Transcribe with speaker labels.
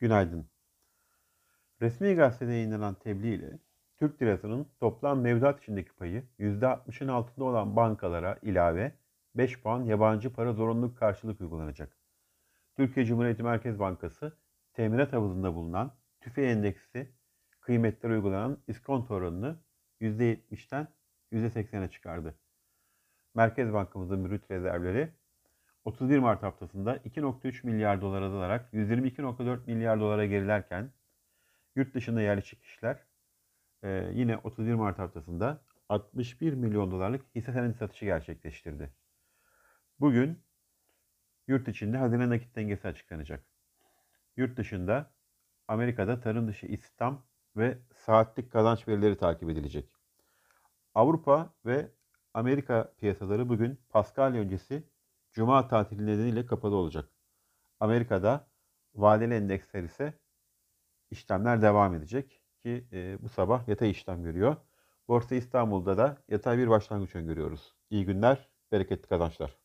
Speaker 1: Günaydın. Resmi gazetede yayınlanan tebliğ ile Türk lirasının toplam mevduat içindeki payı %60'ın altında olan bankalara ilave 5 puan yabancı para zorunluluk karşılık uygulanacak. Türkiye Cumhuriyeti Merkez Bankası teminat havuzunda bulunan tüfe endeksi kıymetlere uygulanan iskonto oranını %70'ten %80'e çıkardı. Merkez Bankamızın brüt rezervleri 31 Mart haftasında 2.3 milyar dolar azalarak 122.4 milyar dolara gerilerken yurt dışında yerleşik kişiler e, yine 31 Mart haftasında 61 milyon dolarlık hisse senedi satışı gerçekleştirdi. Bugün yurt içinde hazine nakit dengesi açıklanacak. Yurt dışında Amerika'da tarım dışı istihdam ve saatlik kazanç verileri takip edilecek. Avrupa ve Amerika piyasaları bugün Paskalya öncesi Cuma tatili nedeniyle kapalı olacak. Amerika'da vadeli endeksler ise işlemler devam edecek ki e, bu sabah yatay işlem görüyor. Borsa İstanbul'da da yatay bir başlangıç öngörüyoruz. İyi günler, bereketli kazançlar.